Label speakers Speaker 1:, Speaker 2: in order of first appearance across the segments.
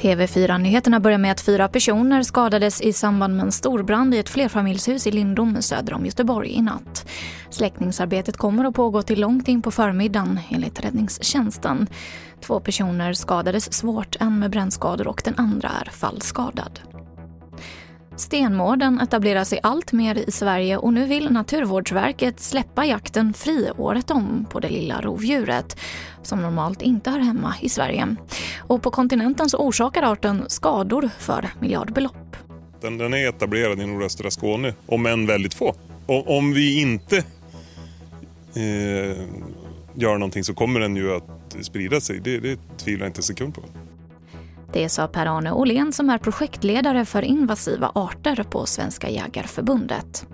Speaker 1: TV4-nyheterna börjar med att fyra personer skadades i samband med en storbrand i ett flerfamiljshus i Lindom söder om Göteborg i natt. Släckningsarbetet kommer att pågå till långt in på förmiddagen enligt räddningstjänsten. Två personer skadades svårt, en med brännskador och den andra är fallskadad. Stenmården etablerar sig allt mer i Sverige och nu vill Naturvårdsverket släppa jakten fri året om på det lilla rovdjuret som normalt inte hör hemma i Sverige. Och på kontinenten så orsakar arten skador för miljardbelopp.
Speaker 2: Den, den är etablerad i nordöstra Skåne, om än väldigt få. Och, om vi inte eh, gör någonting så kommer den ju att sprida sig. Det, det tvivlar jag inte en sekund på.
Speaker 1: Det sa Per-Arne Åhlén som är projektledare för invasiva arter på Svenska Jägarförbundet.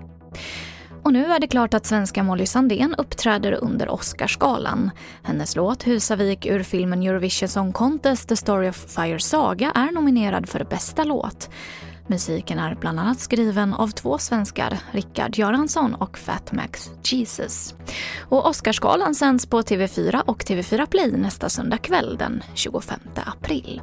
Speaker 1: Och nu är det klart att svenska Molly Sandén uppträder under Oscarsgalan. Hennes låt Husavik ur filmen Eurovision Song Contest The Story of Fire Saga är nominerad för bästa låt. Musiken är bland annat skriven av två svenskar, Rickard Göransson och Fat Max Jesus. Och Oscarsgalan sänds på TV4 och TV4 Play nästa söndag kväll den 25 april.